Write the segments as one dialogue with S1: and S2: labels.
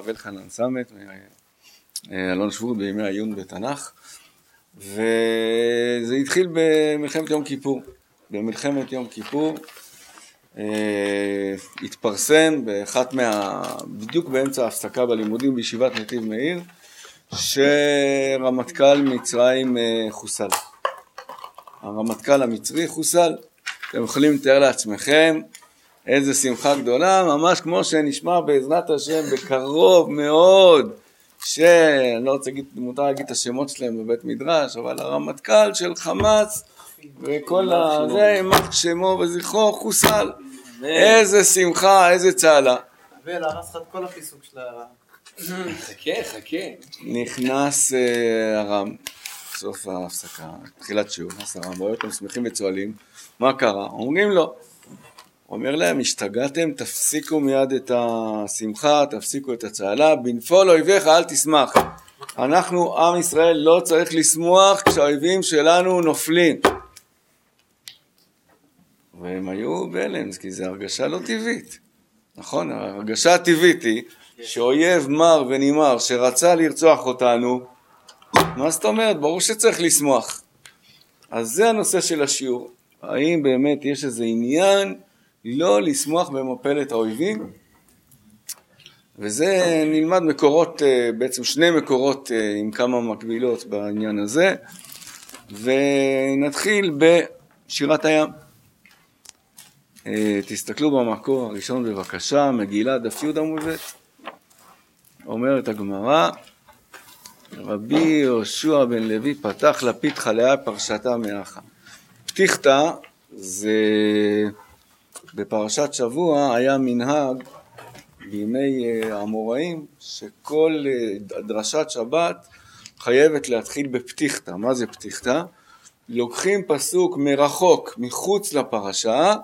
S1: הרב אלחנן סמט, אלון שבות בימי העיון בתנ"ך, וזה התחיל במלחמת יום כיפור. במלחמת יום כיפור אה, התפרסם באחת מה... בדיוק באמצע ההפסקה בלימודים בישיבת נתיב מאיר, שרמטכ"ל מצרים אה, חוסל. הרמטכ"ל המצרי חוסל. אתם יכולים לתאר לעצמכם איזה שמחה גדולה, ממש כמו שנשמע בעזרת השם בקרוב מאוד, שאני לא רוצה להגיד, מותר להגיד את השמות שלהם בבית מדרש, אבל הרמטכ"ל של חמאס וכל ה... זה, יימח שמו וזכרו, חוסל. איזה שמחה, איזה צהלה.
S2: אבל הרס לך את כל הפיסוק של הרם.
S3: חכה, חכה.
S1: נכנס אה, הרם, סוף ההפסקה, תחילת שיעור, נכנס הרם, רואה אותם שמחים וצוהלים, מה קרה? אומרים לו, אומר להם, השתגעתם, תפסיקו מיד את השמחה, תפסיקו את הצהלה, בנפול אויביך אל תשמח. אנחנו, עם ישראל, לא צריך לשמוח כשהאויבים שלנו נופלים. והם היו בהלם, כי זו הרגשה לא טבעית. נכון, ההרגשה הטבעית היא שאויב מר ונמהר שרצה לרצוח אותנו, מה זאת אומרת? ברור שצריך לשמוח. אז זה הנושא של השיעור. האם באמת יש איזה עניין לא לשמוח במפלת האויבים? וזה נלמד מקורות, אה, בעצם שני מקורות אה, עם כמה מקבילות בעניין הזה, ונתחיל בשירת הים. אה, תסתכלו במקור הראשון בבקשה, מגילה דף י עמוד ב', אומרת הגמרא, רבי יהושע בן לוי פתח לפיד חליה פרשתה מאחה. פתיחתא זה בפרשת שבוע היה מנהג בימי אה, המוראים שכל אה, דרשת שבת חייבת להתחיל בפתיחתא. מה זה פתיחתא? לוקחים פסוק מרחוק, מחוץ לפרשה,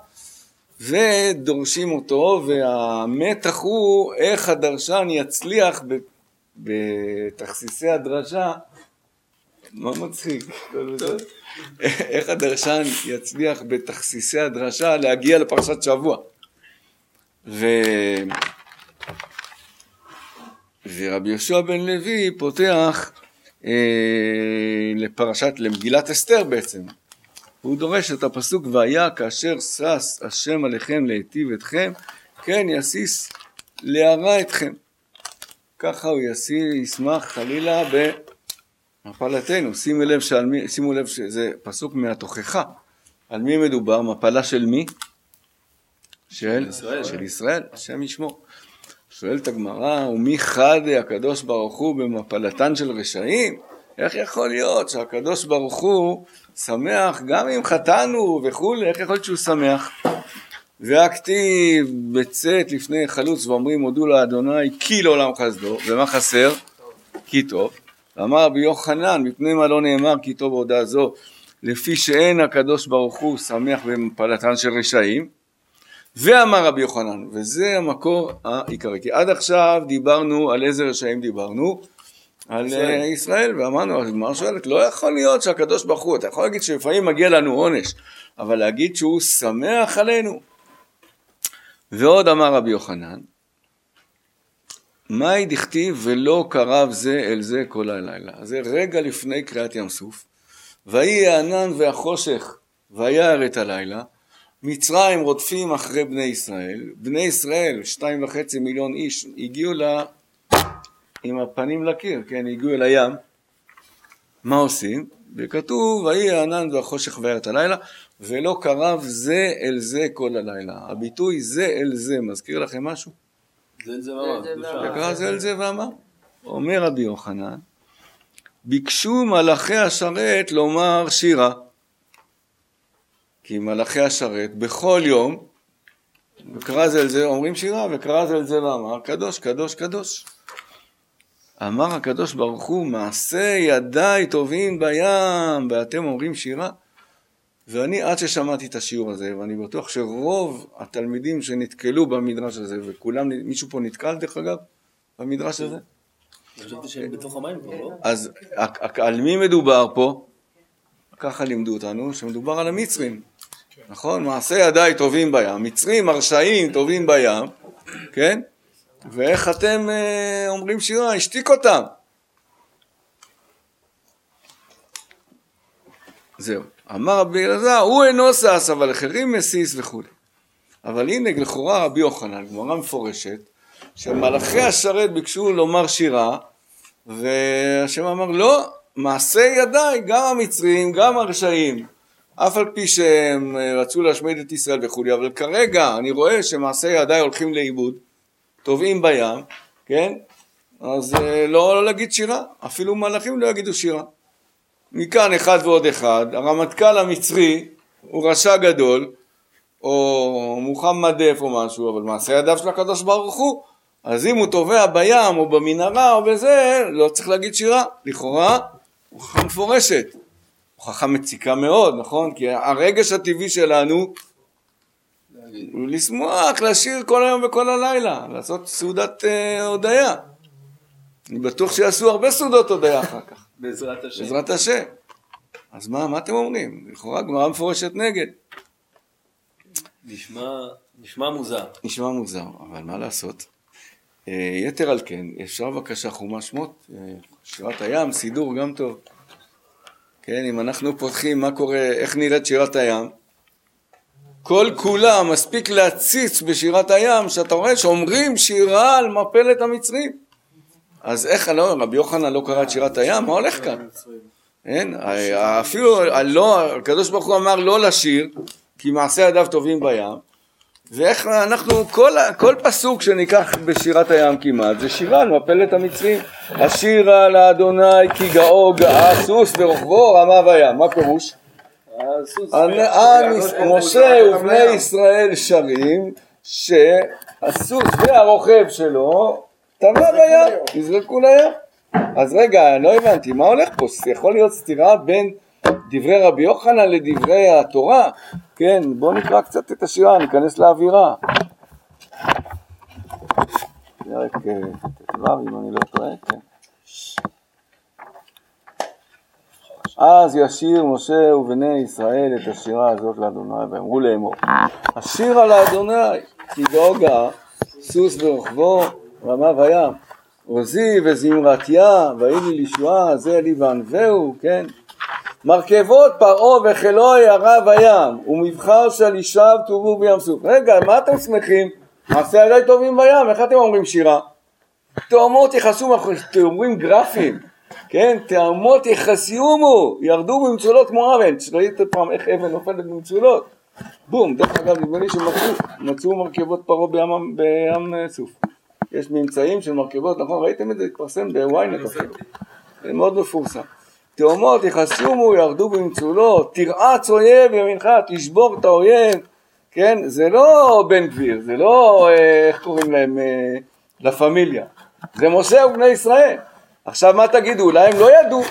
S1: ודורשים אותו, והמתח הוא איך הדרשן יצליח בתכסיסי הדרשה, מה מצחיק? איך הדרשן יצליח בתכסיסי הדרשה להגיע לפרשת שבוע. ו... ורבי יהושע בן לוי פותח אה, לפרשת, למגילת אסתר בעצם, הוא דורש את הפסוק והיה כאשר שש השם עליכם להיטיב אתכם כן יסיס להרע אתכם ככה הוא יסיס, ישמח חלילה במפלתנו שימו לב, שעל שימו לב שזה פסוק מהתוכחה על מי מדובר? מפלה של מי? של ישראל, של ישראל, השם ישמור שואלת הגמרא ומי חד הקדוש ברוך הוא במפלתן של רשעים? איך יכול להיות שהקדוש ברוך הוא שמח גם אם חטאנו וכולי, איך יכול להיות שהוא שמח? והכתיב בצאת לפני חלוץ ואומרים הודו לאדוני כי לעולם חסדו, ומה חסר? כי טוב. ואמר רבי יוחנן מפני מה לא נאמר כי טוב הודעה זו לפי שאין הקדוש ברוך הוא שמח במפלתן של רשעים ואמר רבי יוחנן וזה המקור העיקרי כי עד עכשיו דיברנו על איזה רשעים דיברנו? על ישראל, ישראל ואמרנו, הגמרא שואלת, לא יכול להיות שהקדוש ברוך הוא, אתה יכול להגיד שלפעמים מגיע לנו עונש, אבל להגיד שהוא שמח עלינו. ועוד אמר רבי יוחנן, מהי דכתיב ולא קרב זה אל זה כל הלילה. זה רגע לפני קריאת ים סוף. ויהי הענן והחושך וירא את הלילה. מצרים רודפים אחרי בני ישראל. בני ישראל, שתיים וחצי מיליון איש, הגיעו עם הפנים לקיר, כן, הגיעו אל הים, מה עושים? וכתוב, ויהי הענן והחושך וירת הלילה, ולא קרב זה אל זה כל הלילה. הביטוי זה אל זה, מזכיר לכם משהו?
S3: זה אל זה ואמר.
S1: וקרא זה אל זה ואמר. אומר רבי יוחנן, ביקשו מלאכי השרת לומר שירה. כי מלאכי השרת בכל יום, וקרא זה, אומרים שירה, וקרא זה ואמר, קדוש, קדוש, קדוש. אמר הקדוש ברוך הוא, מעשה ידיי טובים בים, ואתם אומרים שירה? ואני עד ששמעתי את השיעור הזה, ואני בטוח שרוב התלמידים שנתקלו במדרש הזה, וכולם, מישהו פה נתקל דרך אגב, במדרש הזה?
S3: לא?
S1: אז על מי מדובר פה? ככה לימדו אותנו, שמדובר על המצרים, נכון? מעשה ידיי טובים בים, מצרים הרשעים טובים בים, כן? ואיך אתם אה, אומרים שירה, השתיק אותם. זהו. אמר רבי אלעזר, הוא אינו שש, אבל אחרים מסיס וכולי. אבל הנה, לכאורה רבי יוחנן, גמרא מפורשת, שמלאכי השרת ביקשו לומר שירה, והשם אמר, לא, מעשה ידיי, גם המצרים, גם הרשעים, אף על פי שהם אה, רצו להשמיד את ישראל וכולי, אבל כרגע אני רואה שמעשה ידיי הולכים לאיבוד, טובעים בים, כן? אז אה, לא, לא להגיד שירה, אפילו מלאכים לא יגידו שירה. מכאן אחד ועוד אחד, הרמטכ"ל המצרי הוא רשע גדול, או מוחמד דף או משהו, אבל מעשה ידיו של הקדוש ברוך הוא, אז אם הוא טובע בים או במנהרה או בזה, לא צריך להגיד שירה, לכאורה הוכחה מפורשת, הוכחה מציקה מאוד, נכון? כי הרגש הטבעי שלנו הוא לשמוח, לשיר כל היום וכל הלילה, לעשות סעודת אה, הודיה. אני בטוח שיעשו הרבה סעודות הודיה אחר כך,
S3: בעזרת השם.
S1: בעזרת השם. אז מה, מה אתם אומרים? לכאורה גמרא מפורשת נגד.
S3: נשמע, נשמע מוזר.
S1: נשמע מוזר, אבל מה לעשות? אה, יתר על כן, אפשר בבקשה חומש שמות, אה, שירת הים, סידור גם טוב. כן, אם אנחנו פותחים מה קורה, איך נראית שירת הים, כל כולה מספיק להציץ בשירת הים, שאתה רואה שאומרים שירה על מפלת המצרים. אז איך, לא, רבי יוחנן לא קרא את שירת הים, מה הולך כאן? אין, אפילו לא, הקדוש ברוך הוא אמר לא לשיר, כי מעשה ידיו טובים בים, ואיך אנחנו, כל, כל פסוק שניקח בשירת הים כמעט, זה שירה על מפלת המצרים. השירה לאדוני כי גאו גאה סוס ורוכבו רמה בים. מה פירוש? משה ובני ישראל שרים שהסוס והרוכב שלו טבע בים, נזרקו לים. אז רגע, לא הבנתי, מה הולך פה? יכול להיות סתירה בין דברי רבי יוחנן לדברי התורה? כן, בואו נקרא קצת את השירה, ניכנס לאווירה. פרק ט"ו, אם אני לא טועה, כן. אז ישיר משה ובני ישראל את השירה הזאת לאדוני, ואמרו לאמור, השירה לאדוני, כי דאגה, סוס ורוכבו, רמה וים, עוזי וזמרתיה, לי לישועה, זה לי וענווהו, כן? מרכבות פרעה וחילוי ערב הים, ומבחר שלישיו טובו בים סוף. רגע, מה אתם שמחים? מעשה ידי טובים בים, איך אתם אומרים שירה? תאומות יחסו, אתם אומרים גרפים, כן? תאומות יחסיומו, ירדו במצולות כמו אבן. ראיתם פעם איך אבן נופלת במצולות? בום, דרך אגב, נדמה לי שמצאו, מצאו מרכבות פרעה בים, בים סוף. יש ממצאים של מרכבות, נכון? ראיתם את זה? התפרסם בוויינט אפילו. זה מאוד מפורסם. תאומות יחסיומו, ירדו במצולות, תרעץ אויב ימינך, תשבור את האויב, כן? זה לא בן גביר, זה לא, אה, איך קוראים להם, אה, לה פמיליה, זה משה ובני ישראל. עכשיו מה תגידו, אולי הם לא ידעו,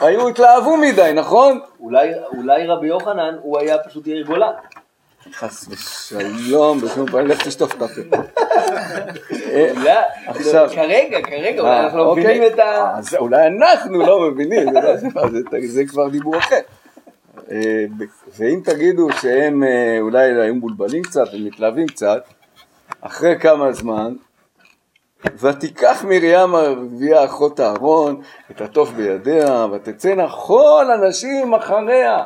S1: היו התלהבו מדי, נכון?
S3: אולי, אולי רבי יוחנן הוא היה פשוט יאיר גולן.
S1: חס ושלום, בשום פנים, לך תשטוף את הפה.
S3: לא,
S1: עכשיו-
S3: כרגע, כרגע, אולי
S1: אה,
S3: אנחנו לא
S1: אוקיי.
S3: מבינים את ה...
S1: אז אולי אנחנו לא מבינים, זה, לא- כבר דיבור אחר. אה, ואם תגידו שהם אה, אולי היו מבולבלים קצת ומתלהבים קצת, אחרי כמה זמן, ותיקח מרים הרביעה אחות אהרון את התוף בידיה, ותצאנה כל הנשים אחריה,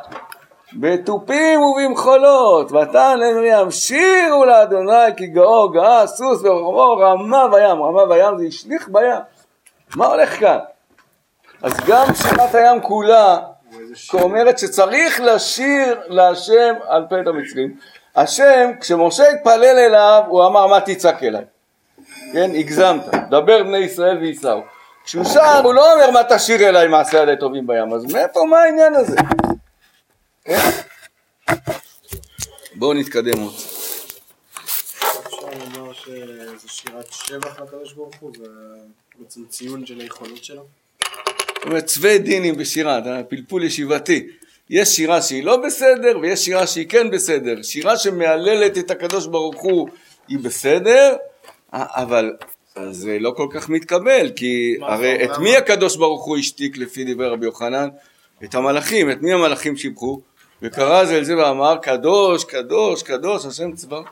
S1: בתופים ובמחולות, ותען למרים שירו לאדוני כי גאו גאה סוס ורוחבו רמה בים, רמה בים זה השליך בים, מה הולך כאן? אז גם שירת הים כולה אומרת שצריך לשיר להשם על פת המצרים. השם, כשמשה התפלל אליו, הוא אמר מה תצעק אליי? כן, הגזמת, דבר בני ישראל וייסעו. כשהוא שר, הוא לא אומר מה תשיר אליי מעשה ידי טובים בים, אז מאיפה, מה העניין הזה? בואו נתקדם עוד.
S4: אפשר לומר שזה שירת שבח לקדוש ברוך הוא, זה בעצם ציון של היכולות שלו.
S1: זאת אומרת, צווי דינים בשירה, אתה פלפול ישיבתי. יש שירה שהיא לא בסדר, ויש שירה שהיא כן בסדר. שירה שמהללת את הקדוש ברוך הוא היא בסדר, אבל זה לא כל כך מתקבל, כי הרי את? מי הקדוש ברוך הוא השתיק לפי דברי רבי יוחנן? את המלאכים, את מי המלאכים שיבחו? וקרא זה אל זה ואמר, קדוש, קדוש, קדוש, השם צבאות.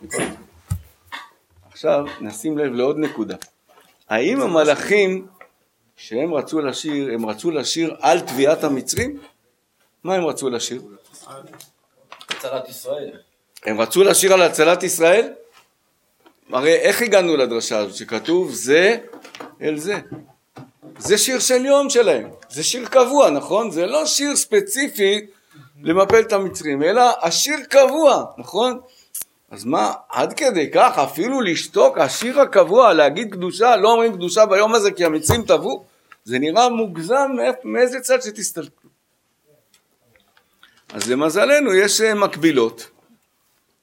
S1: עכשיו נשים לב לעוד נקודה. האם המלאכים, שהם רצו לשיר, הם רצו לשיר על תביעת המצרים? מה הם רצו לשיר?
S3: הצלת ישראל.
S1: הם רצו לשיר על הצלת ישראל? הרי איך הגענו לדרשה הזאת שכתוב זה אל זה? זה שיר של יום שלהם, זה שיר קבוע, נכון? זה לא שיר ספציפי למפל את המצרים, אלא השיר קבוע, נכון? אז מה, עד כדי כך, אפילו לשתוק, השיר הקבוע, להגיד קדושה, לא אומרים קדושה ביום הזה כי המצרים טבעו? זה נראה מוגזם מאיזה צד שתסתכלו. אז למזלנו יש אה, מקבילות,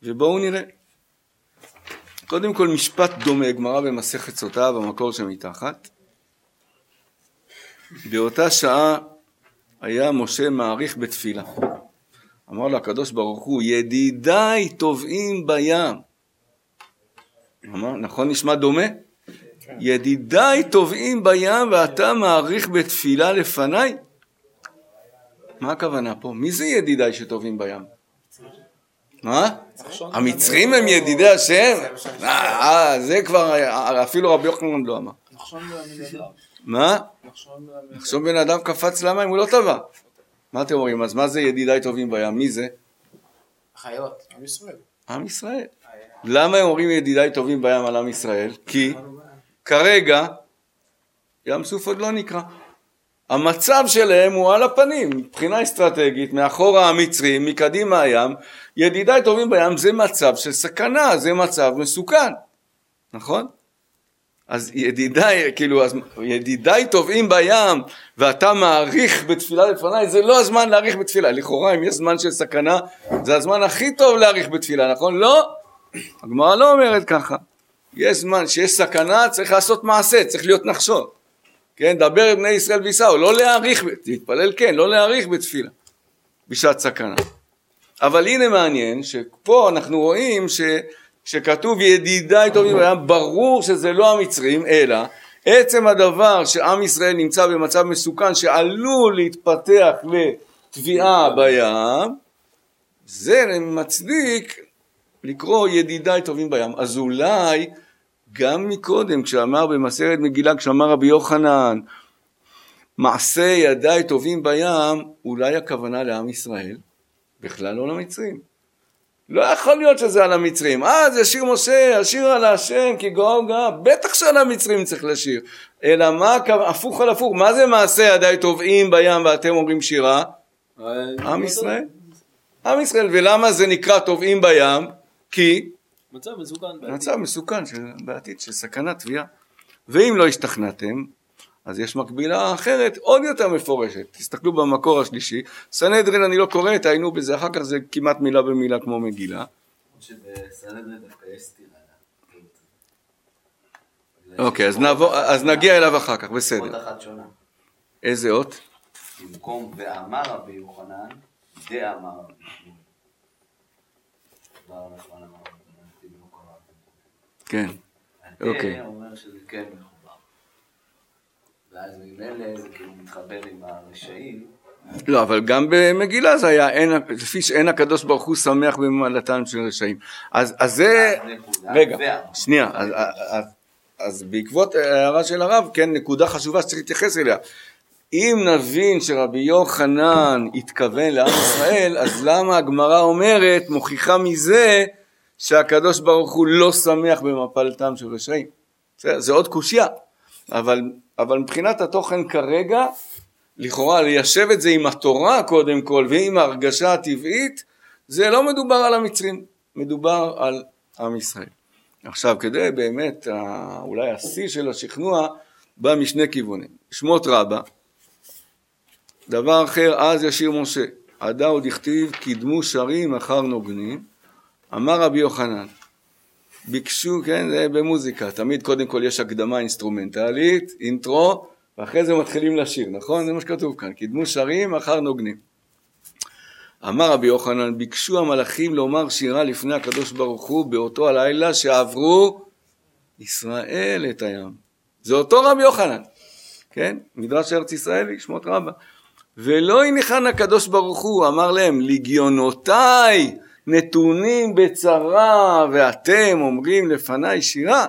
S1: ובואו נראה. קודם כל משפט דומה, גמרא במסכת סוטה במקור שמתחת. באותה שעה היה משה מעריך בתפילה. אמר לו הקדוש ברוך הוא, ידידיי טובעים בים. אמר, נכון נשמע דומה? ידידיי טובעים בים ואתה מעריך בתפילה לפניי? מה הכוונה פה? מי זה ידידיי שטובעים בים? מה? המצרים הם ידידי השם? אה, אה, זה כבר, אה, אפילו רבי יוחנן לא אמר. מה?
S4: נחשון בן
S1: אדם קפץ למים, הוא לא טבע. מה אתם אומרים? אז מה זה ידידיי טובים בים? מי זה?
S2: חיות.
S4: עם ישראל.
S1: עם ישראל. למה הם אומרים ידידיי טובים בים על עם ישראל? כי כרגע ים סוף עוד לא נקרא. המצב שלהם הוא על הפנים, מבחינה אסטרטגית, מאחורה המצרים, מקדימה הים, ידידיי טובים בים זה מצב של סכנה, זה מצב מסוכן, נכון? אז ידידיי, כאילו, אז ידידיי טובעים בים ואתה מעריך בתפילה לפניי, זה לא הזמן להעריך בתפילה. לכאורה, אם יש זמן של סכנה, זה הזמן הכי טוב להעריך בתפילה, נכון? לא, הגמרא לא אומרת ככה. יש זמן שיש סכנה, צריך לעשות מעשה, צריך להיות נחשון. כן, דבר בני ישראל וייסעו, לא להעריך, להתפלל כן, לא להעריך בתפילה, בשעת סכנה. אבל הנה מעניין, שפה אנחנו רואים ש... שכתוב ידידיי טובים בים, ברור שזה לא המצרים, אלא עצם הדבר שעם ישראל נמצא במצב מסוכן שעלול להתפתח לתביעה בים, זה מצדיק לקרוא ידידיי טובים בים. אז אולי גם מקודם, כשאמר במסכת מגילה, כשאמר רבי יוחנן, מעשה ידיי טובים בים, אולי הכוונה לעם ישראל, בכלל לא למצרים. לא יכול להיות שזה על המצרים. אה, זה שיר משה, השיר על השם, כי גאו גאה. בטח שעל המצרים צריך לשיר. אלא מה, הפוך על הפוך, מה זה מעשה ידיי טובעים בים ואתם אומרים שירה? עם ישראל. עם ישראל. ולמה זה נקרא טובעים בים? כי
S3: מצב מסוכן.
S1: מצב מסוכן בעתיד של סכנת תביעה. ואם לא השתכנעתם, אז יש מקבילה אחרת עוד יותר מפורשת. תסתכלו במקור השלישי. סנהדרין אני לא קורא, תעיינו בזה, אחר כך זה כמעט מילה במילה כמו מגילה. אוקיי, אז, נעבור, אז נגיע אליו אחר כך,
S5: עוד
S1: בסדר.
S5: אחת שונה.
S1: איזה אות?
S5: במקום ואמר רבי יוחנן, דאמר רבי נכון אמר רבי לא קרא.
S1: כן. אוקיי.
S5: התה אומר שזה כן מחובר. ואז ממילא זה כאילו מתחבר עם הרשעים.
S1: לא, אבל גם במגילה זה היה, אין, לפי שאין הקדוש ברוך הוא שמח במעלתם של רשעים. אז, אז זה. רגע. שנייה, אז, אז, אז בעקבות ההערה של הרב, כן, נקודה חשובה שצריך להתייחס אליה. אם נבין שרבי יוחנן התכוון לעם ישראל, אז למה הגמרא אומרת, מוכיחה מזה, שהקדוש ברוך הוא לא שמח במפלתם של רשעים? בסדר? זה עוד קושייה, אבל, אבל מבחינת התוכן כרגע, לכאורה ליישב את זה עם התורה קודם כל ועם ההרגשה הטבעית, זה לא מדובר על המצרים, מדובר על עם ישראל. עכשיו, כדי באמת, ה- אולי השיא של השכנוע בא משני כיוונים. שמות רבה, דבר אחר, אז ישיר משה, עדה עוד הכתיב, קידמו שרים אחר נוגנים, אמר רבי יוחנן, ביקשו, כן, זה במוזיקה, תמיד קודם כל יש הקדמה אינסטרומנטלית, אינטרו, ואחרי זה מתחילים לשיר, נכון? זה מה שכתוב כאן, קידמו שרים אחר נוגנים. אמר רבי יוחנן, ביקשו המלאכים לומר שירה לפני הקדוש ברוך הוא באותו הלילה שעברו ישראל את הים. זה אותו רבי יוחנן, כן? מדרש ארץ ישראלי, שמות רבה. ולא הניחן הקדוש ברוך הוא, אמר להם, לגיונותיי נתונים בצרה, ואתם אומרים לפניי שירה,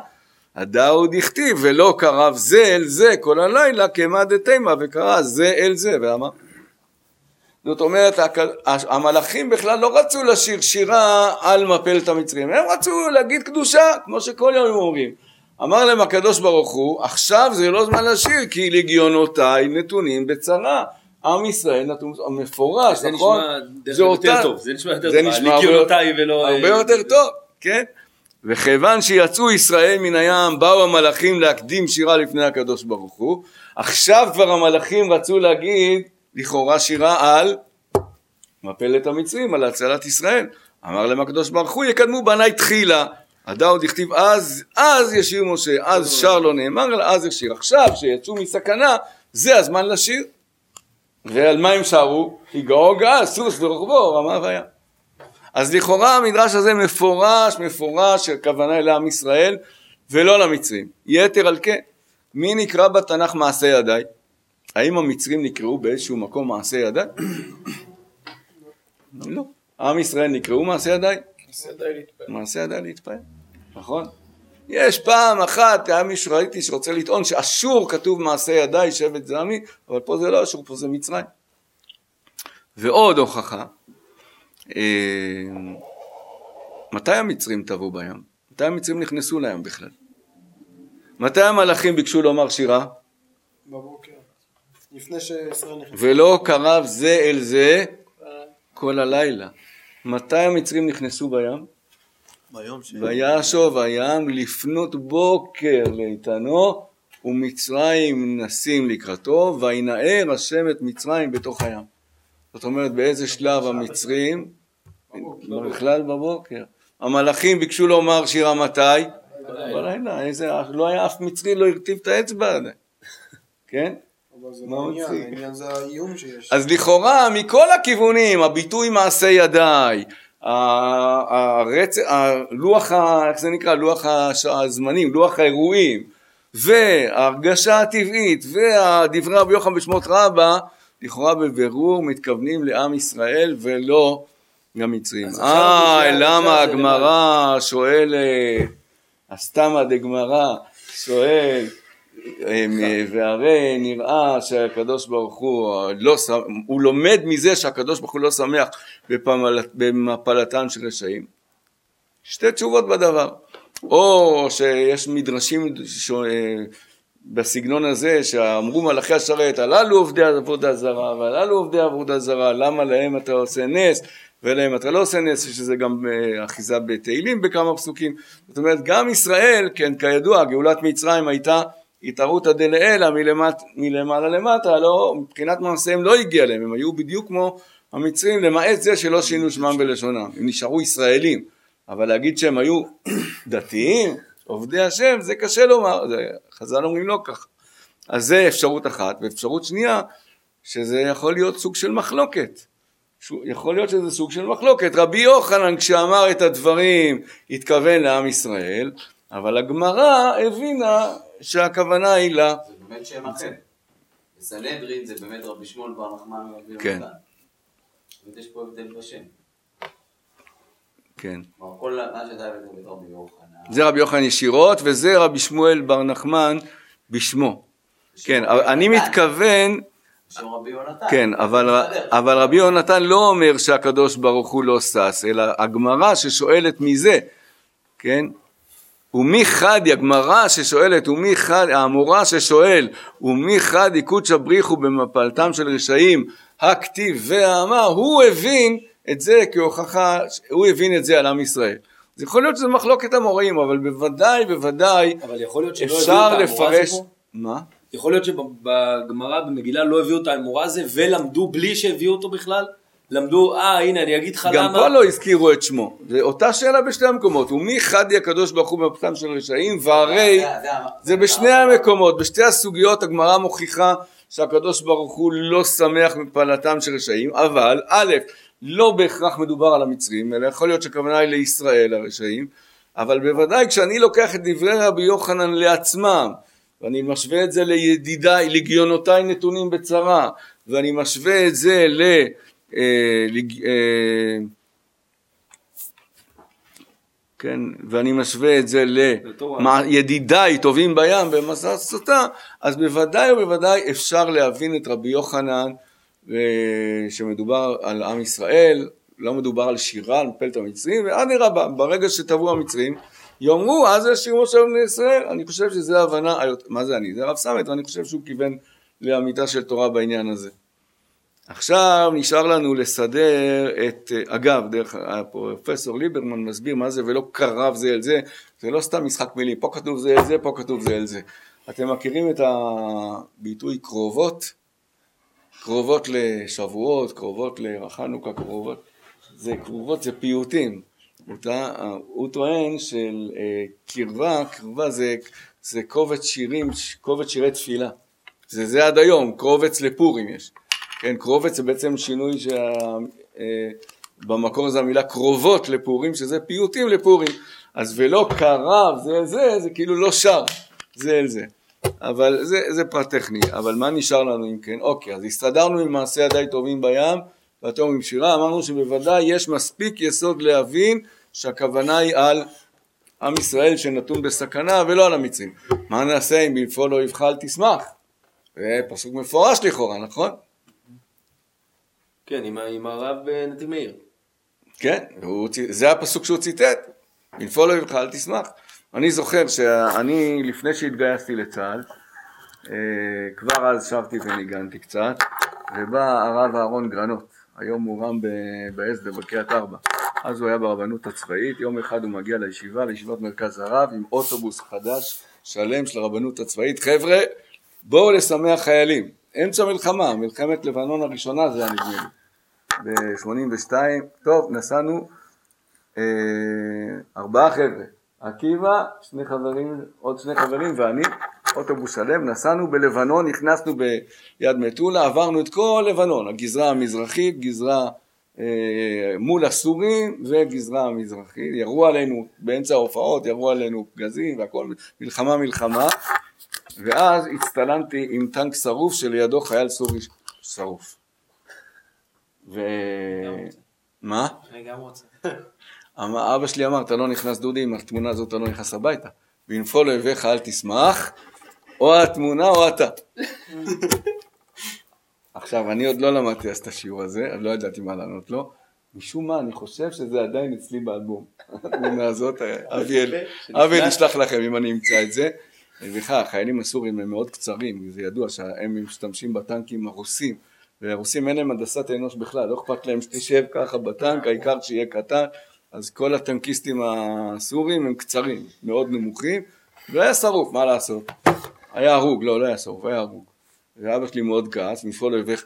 S1: הדאו דכתיב, ולא קרב זה אל זה כל הלילה, כמה דתימה, וקרא זה אל זה, ואמר. זאת אומרת, המלאכים בכלל לא רצו לשיר שירה על מפלת המצרים, הם רצו להגיד קדושה, כמו שכל יום הם אומרים. אמר להם הקדוש ברוך הוא, עכשיו זה לא זמן לשיר, כי לגיונותיי נתונים בצרה. עם ישראל נתון מפורש,
S3: זה
S1: נכון?
S3: נשמע
S1: זה
S3: יותר
S1: אותה-
S3: טוב, זה נשמע יותר
S1: זה
S3: טוב,
S1: נשמע הרבה-
S3: לגיונותיי ולא...
S1: הרבה
S3: אה,
S1: יותר טוב, כן? וכיוון שיצאו ישראל מן הים, באו המלאכים להקדים שירה לפני הקדוש ברוך הוא. עכשיו כבר המלאכים רצו להגיד, לכאורה שירה על מפלת המצרים, על הצלת ישראל. אמר להם הקדוש ברוך הוא, יקדמו בניי תחילה. הדאו דכתיב אז, אז ישיר משה, אז שר לא נאמר, אלא אז ישיר. עכשיו שיצאו מסכנה, זה הזמן לשיר. ועל מה הם שרו? יגאו גאה, סוס ורוחבו, רמה וים. אז לכאורה המדרש הזה מפורש, מפורש, של כוונה אל עם ישראל, ולא למצרים. יתר על כן, מי נקרא בתנ"ך מעשה ידיי? האם המצרים נקראו באיזשהו מקום מעשה ידיי? לא. עם ישראל נקראו מעשה ידיי? מעשה ידיי להתפעל, נכון? יש פעם אחת, היה מישהו ראיתי שרוצה לטעון שאשור כתוב מעשה ידיי, שבט זעמי, אבל פה זה לא אשור, פה זה מצרים. ועוד הוכחה, אה, מתי המצרים טבעו בים? מתי המצרים נכנסו לים בכלל? מתי המלאכים ביקשו לומר שירה?
S4: בבוקר. לפני שישראל נכנס.
S1: ולא קרב זה אל זה כל הלילה. מתי המצרים נכנסו בים? וישוב הים לפנות בוקר לאיתנו ומצרים נסים לקראתו וינער השם את מצרים בתוך הים. זאת אומרת באיזה שלב המצרים? בכלל בבוקר. המלאכים ביקשו לומר שירה מתי? בלילה. איזה, לא היה אף מצרי לא הרטיב את האצבע עדיין. כן? אז לכאורה מכל הכיוונים, הביטוי מעשה ידיי, הרצ... הלוח, ה... איך זה נקרא? לוח הש- הזמנים, לוח האירועים, וההרגשה הטבעית, והדברי רבי יוחנן בשמות רבה, לכאורה בבירור מתכוונים לעם ישראל ולא למצרים. אה, למה הגמרא שואלת, הסתמא דגמרא שואל, אמ, והרי נראה שהקדוש ברוך הוא לא, הוא לומד מזה שהקדוש ברוך הוא לא שמח בפמל- במפלתן של רשעים. שתי תשובות בדבר. או שיש מדרשים ש... בסגנון הזה שאמרו מלאכי השרת הללו עובדי עבודה זרה והללו עובדי עבודה זרה למה להם אתה עושה נס ולהם אתה לא עושה נס שזה גם אה, אחיזה בתהילים בכמה פסוקים זאת אומרת גם ישראל כן כידוע גאולת מצרים הייתה התערותא דלעילא מלמעלה למטה לא מבחינת מעשיהם לא הגיע להם הם היו בדיוק כמו המצרים למעט זה שלא שינו שמם בלשונם הם נשארו ישראלים אבל להגיד שהם היו דתיים, עובדי השם, זה קשה לומר, חז"ל אומרים לא ככה. אז זה אפשרות אחת, ואפשרות שנייה, שזה יכול להיות סוג של מחלוקת. יכול להיות שזה סוג של מחלוקת. רבי יוחנן כשאמר את הדברים התכוון לעם ישראל, אבל הגמרא הבינה שהכוונה היא לה.
S5: זה באמת שם אחר. בסנהדרין זה באמת רבי שמואל בר נחמן ורבי
S1: כן.
S5: יונתן. יש פה הבדל בשם.
S1: כן.
S5: כל מה שאתה הבאת את רבי יוחנן.
S1: זה רבי יוחנן ישירות, וזה רבי שמואל בר נחמן בשמו. כן, אני מתכוון
S5: בשם רבי יונתן.
S1: כן, אבל. אבל רבי יונתן לא אומר שהקדוש ברוך הוא לא שש, אלא הגמרא ששואלת מזה, כן? ומי חדי, הגמרא ששואלת, ומי חדי, המורה ששואל, ומי חדי קודשא בריחו במפלתם של רשעים, הכתיב והאמר, הוא הבין את זה כהוכחה, הוא הבין את זה על עם ישראל. אז יכול להיות שזה מחלוקת המוראים, אבל בוודאי, בוודאי,
S3: אבל יכול להיות שלא הביאו
S1: אפשר
S3: את האמורה
S1: לפרש... מה?
S3: יכול להיות שבגמרא במגילה לא הביאו את האמורה הזה ולמדו בלי שהביאו אותו בכלל? למדו, אה הנה אני אגיד לך
S1: גם
S3: למה.
S1: פה לא הזכירו את שמו, זה אותה שאלה בשתי המקומות, ומי חדי הקדוש ברוך הוא במפתם של רשעים, והרי
S5: זה
S1: בשני המקומות, בשתי הסוגיות הגמרא מוכיחה שהקדוש ברוך הוא לא שמח מפעלתם של רשעים, אבל א', לא בהכרח מדובר על המצרים, אלא יכול להיות שהכוונה היא לישראל הרשעים, אבל בוודאי כשאני לוקח את דברי רבי יוחנן לעצמם, ואני משווה את זה לידידיי, לגיונותיי נתונים בצרה, ואני משווה את זה ל... אה, לג- אה, כן, ואני משווה את זה. לידידיי טובים בים במסע סוטה, אז בוודאי ובוודאי אפשר להבין את רבי יוחנן אה, שמדובר על עם ישראל, לא מדובר על שירה, על מפלת המצרים, ואדרבה, ברגע שטבעו המצרים, יאמרו, אז זה שיר משה בני ישראל. אני חושב שזו ההבנה, מה זה אני? זה הרב סמט, ואני חושב שהוא כיוון לאמיתה של תורה בעניין הזה. עכשיו נשאר לנו לסדר את, אגב, דרך הפרופסור ליברמן מסביר מה זה ולא קרב זה אל זה, זה לא סתם משחק מילים, פה כתוב זה אל זה, פה כתוב זה אל זה. אתם מכירים את הביטוי קרובות? קרובות לשבועות, קרובות לחנוכה, קרובות, זה קרובות זה פיוטים. אותה, הוא טוען של אה, קרבה, קרבה זה, זה קובץ שירים, קובץ שירי תפילה. זה זה עד היום, קרובץ לפורים יש. כן, קרובץ זה בעצם שינוי שה... אה, זה המילה קרובות לפורים, שזה פיוטים לפורים. אז ולא קרב זה אל זה, זה כאילו לא שר זה אל זה. אבל זה, זה פרט טכני, אבל מה נשאר לנו אם כן? אוקיי, אז הסתדרנו עם מעשי ידי טובים בים, והתום עם שירה, אמרנו שבוודאי יש מספיק יסוד להבין שהכוונה היא על עם ישראל שנתון בסכנה ולא על המצרים. מה נעשה אם בנפול לא יבחל תשמח? זה פסוק מפורש לכאורה, נכון?
S3: כן, עם הרב אה, נתיב מאיר.
S1: כן, הוא, זה הפסוק שהוא ציטט, בנפול לא יבחל תשמח. אני זוכר שאני לפני שהתגייסתי לצה"ל, אה, כבר אז שבתי וניגנתי קצת, ובא הרב אהרון גרנות, היום הוא רם בהסדר בקריית ארבע. אז הוא היה ברבנות הצבאית, יום אחד הוא מגיע לישיבה, לישיבת מרכז הרב, עם אוטובוס חדש, שלם של הרבנות הצבאית. חבר'ה, בואו לשמח חיילים. אמצע מלחמה, מלחמת לבנון הראשונה זה היה נדמה לי. ב-82, טוב, נסענו אה, ארבעה חבר'ה, עקיבא, שני חברים, עוד שני חברים ואני, אוטובוס שלם, נסענו בלבנון, נכנסנו ביד מטולה, עברנו את כל לבנון, הגזרה המזרחית, גזרה אה, מול הסורים וגזרה המזרחית, ירו עלינו באמצע ההופעות, ירו עלינו פגזים והכל, מלחמה מלחמה, ואז הצטלמתי עם טנק שרוף שלידו חייל סורי שרוף. ו... מה?
S2: אני גם רוצה.
S1: אמר- אבא שלי אמר, אתה לא נכנס דודי, עם התמונה הזאת אתה לא נכנס הביתה. בנפול אויביך אל תשמח, או התמונה או אתה. עכשיו, אני עוד לא למדתי אז את השיעור הזה, אז לא ידעתי מה לענות לו. משום מה, אני חושב שזה עדיין אצלי באלבום. התמונה הזאת, אביאל, אביאל ישלח לכם אם אני אמצא את זה. ובכלל, החיילים הסורים הם מאוד קצרים, זה ידוע שהם משתמשים בטנקים הרוסים, והרוסים אין להם הנדסת אנוש בכלל, לא אכפת להם שתשב ככה בטנק, העיקר שיהיה קטן, אז כל הטנקיסטים הסורים הם קצרים, מאוד נמוכים, והיה שרוף, מה לעשות? היה הרוג, לא, לא היה שרוף, היה הרוג. ואבא שלי מאוד כעס, מפעול אויביך,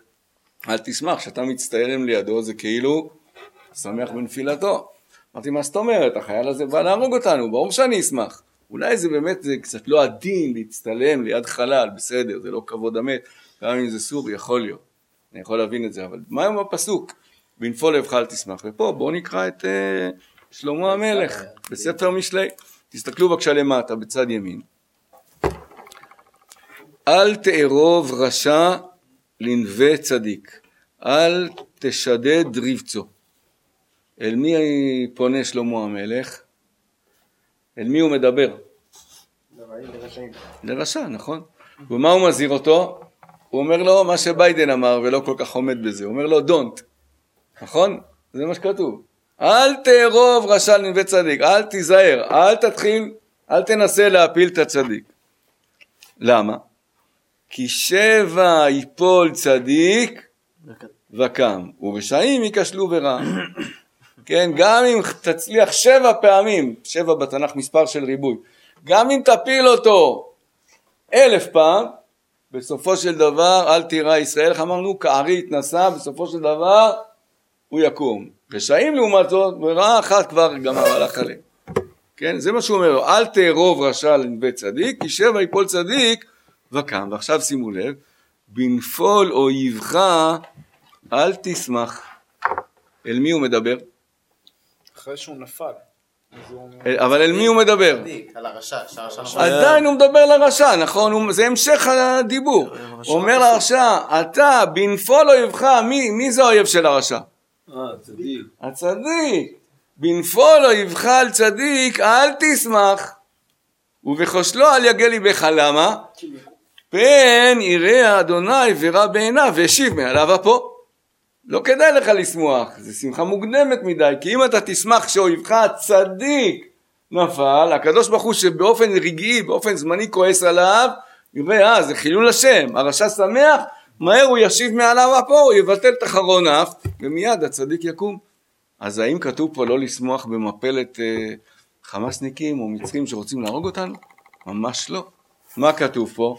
S1: אל תשמח, כשאתה מצטערם לידו זה כאילו שמח בנפילתו. אמרתי, מה זאת אומרת, החייל הזה בא להרוג אותנו, ברור שאני אשמח. אולי זה באמת, זה קצת לא עדין להצטלם ליד חלל, בסדר, זה לא כבוד המת, גם אם זה סור, יכול להיות. אני יכול להבין את זה, אבל מה עם הפסוק? בנפול לבך אל תשמח. ופה בואו נקרא את uh, שלמה המלך בספר משלי. תסתכלו בבקשה למטה, בצד ימין. אל תארוב רשע לנווה צדיק, אל תשדד רבצו. אל מי פונה שלמה המלך? אל מי הוא מדבר? לרשע, נכון? ומה הוא מזהיר אותו? הוא אומר לו מה שביידן אמר ולא כל כך עומד בזה, הוא אומר לו don't, נכון? זה מה שכתוב. אל תארוב רשע לנווה צדיק, אל תיזהר, אל תתחיל, אל תנסה להפיל את הצדיק. למה? כי שבע יפול צדיק וקם, ורשעים ייכשלו ברע. כן, גם אם תצליח שבע פעמים, שבע בתנ"ך מספר של ריבוי, גם אם תפיל אותו אלף פעם, בסופו של דבר אל תירא ישראל, איך אמרנו? כארי התנסה, בסופו של דבר הוא יקום. רשעים לעומת זאת, ברעה אחת כבר גמר הלך עליהם. כן, זה מה שהוא אומר אל תארוב רשע לנווה צדיק, כי שבע יפול צדיק וקם. ועכשיו שימו לב, בנפול אויבך אל תשמח. אל מי הוא מדבר?
S4: אחרי שהוא נפל. אומר,
S1: אבל אל מי הוא מדבר?
S2: צדיק, על הרשע, שהרשע נפל.
S1: עדיין הוא מדבר לרשע, נכון? זה המשך הדיבור. הוא אומר לרשע, אתה בנפול אויבך, מי, מי זה האויב של הרשע?
S3: אה, צדיק.
S1: הצדיק. בנפול אויבך על צדיק אל תשמח, ובכושלו אל יגל ליבך. למה? פן יראה אדוני ורע בעיניו והשיב מעליו אפו. לא כדאי לך לשמוח, זו שמחה מוקדמת מדי, כי אם אתה תשמח שאויבך הצדיק נפל, הקדוש ברוך הוא שבאופן רגעי, באופן זמני כועס עליו, יראה, אה, זה חילול השם, הרשע שמח, מהר הוא ישיב מעליו אפו, הוא יבטל את אחרון אף, ומיד הצדיק יקום. אז האם כתוב פה לא לשמוח במפלת אה, חמאסניקים או מצרים שרוצים להרוג אותנו? ממש לא. מה כתוב פה?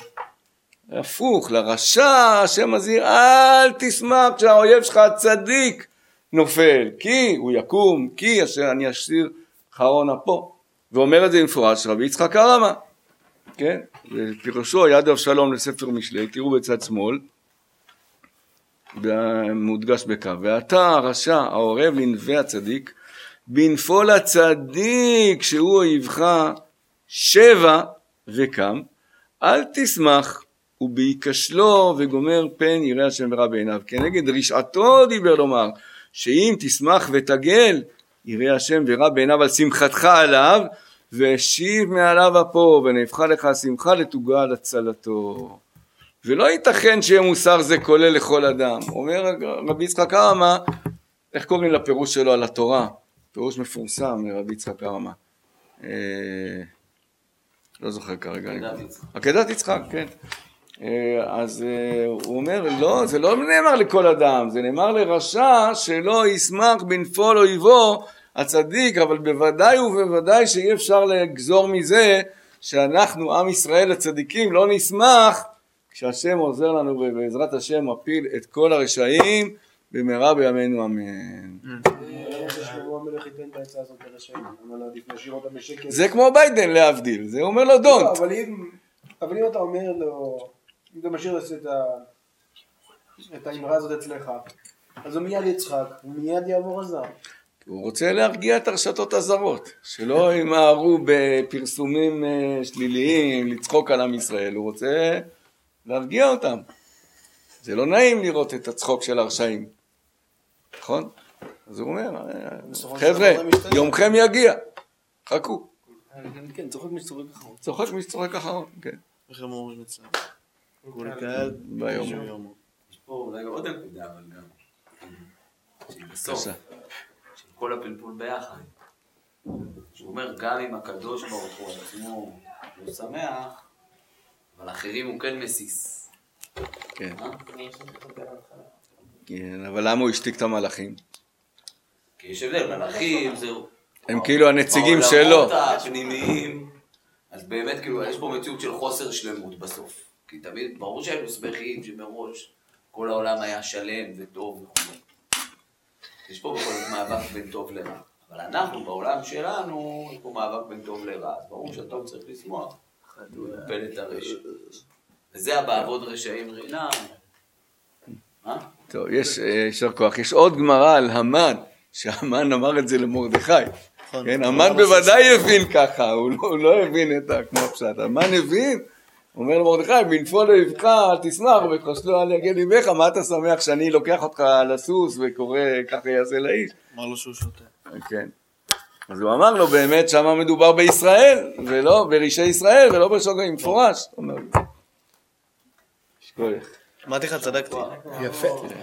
S1: הפוך, לרשע השם מזהיר, אל תשמח כשהאויב שלך הצדיק נופל, כי הוא יקום, כי אשר אני אשאיר חרון אפו. ואומר את זה במפורש רבי יצחק הרמה, כן? פירושו יד אבשלום לספר משלי, תראו בצד שמאל, מודגש בקו, ואתה הרשע העורב לנווה הצדיק, בנפול הצדיק שהוא אויבך שבע וקם, אל תשמח ובהיכשלו וגומר פן יראה השם ורע בעיניו. כנגד רשעתו דיבר לומר, שאם תשמח ותגל, יראה השם ורע בעיניו על שמחתך עליו, והשיב מעליו אפו, ונהפכה לך השמחה לתוגה על הצלתו. ולא ייתכן שיהיה מוסר זה כולל לכל אדם. אומר רבי יצחק הרמה, איך קוראים לפירוש שלו על התורה? פירוש מפורסם לרבי יצחק הרמה. אה, לא זוכר כרגע.
S5: עקדת יצחק,
S1: כן. אה, אז אה, הוא אומר, לא, זה לא נאמר לכל אדם, זה נאמר לרשע שלא ישמח בנפול אויבו הצדיק, אבל בוודאי ובוודאי שאי אפשר לגזור מזה שאנחנו, עם ישראל הצדיקים, לא נשמח כשהשם עוזר לנו ובעזרת השם מפיל את כל הרשעים במהרה בימינו אמן.
S4: לא?
S1: זה כמו ביידן להבדיל, זה אומר לו
S4: לא,
S1: דונט.
S4: אבל אם אתה אומר לו, אם אתה משאיר את ה... את האמרה הזאת אצלך, אז הוא מיד יצחק, הוא מיד יעבור הזר.
S1: הוא רוצה להרגיע את הרשתות הזרות, שלא ימהרו בפרסומים אה, שליליים, לצחוק על עם ישראל, הוא רוצה להרגיע אותם. זה לא נעים לראות את הצחוק של הרשעים, נכון? אז הוא אומר, אה, חבר'ה,
S4: דבר זה משתנה."
S1: יומכם יגיע, חכו.
S3: כן, צוחק מי שצוחק אחרון.
S1: צוחק מי שצוחק אחרון, כן.
S4: איך הם אומרים אצלם? ולקהל
S1: ביום.
S5: יש פה אולי עוד נקודה, אבל גם. שהיא בסוף. של כל הפלפול ביחד. שהוא אומר, גם אם הקדוש ברוך הוא עצמו לא שמח, אבל אחרים הוא כן מסיס.
S1: כן,
S5: אה?
S1: כן, אבל למה הוא השתיק את המלאכים?
S5: כי יש הבדל, מלאכים זה...
S1: הם כאילו הנציגים שלו.
S5: הפנימיים, אז באמת כאילו יש פה מציאות של חוסר שלמות בסוף. כי תמיד, ברור שהיינו שמחים שמראש כל העולם היה שלם וטוב וכו'. יש פה בכל זאת מאבק בין טוב לרע. אבל אנחנו בעולם שלנו, יש פה מאבק בין טוב לרע. אז ברור שהטוב צריך לשמוח. יפל את הרשע. וזה הבעבוד רשעים רינה. מה?
S1: טוב, יש, אה, יישר כוח. יש עוד גמרא על המן, שהמן אמר את זה למרדכי. כן, המן בוודאי הבין ככה, הוא לא, לא הבין את ה... כמו הפשט. המן הבין, אומר למרדכי, בנפול אויבך אל תשמח וכשלו אל יגל ליבך, מה אתה שמח שאני לוקח אותך על הסוס וקורא ככה יעשה לאיש?
S4: אמר לו שהוא שותה.
S1: כן. אז הוא אמר לו באמת שמה מדובר בישראל, ולא ברשעי ישראל, ולא בשוגעים, מפורש. אומר, שכוח.
S4: אמרתי לך, צדקתי.
S1: יפה.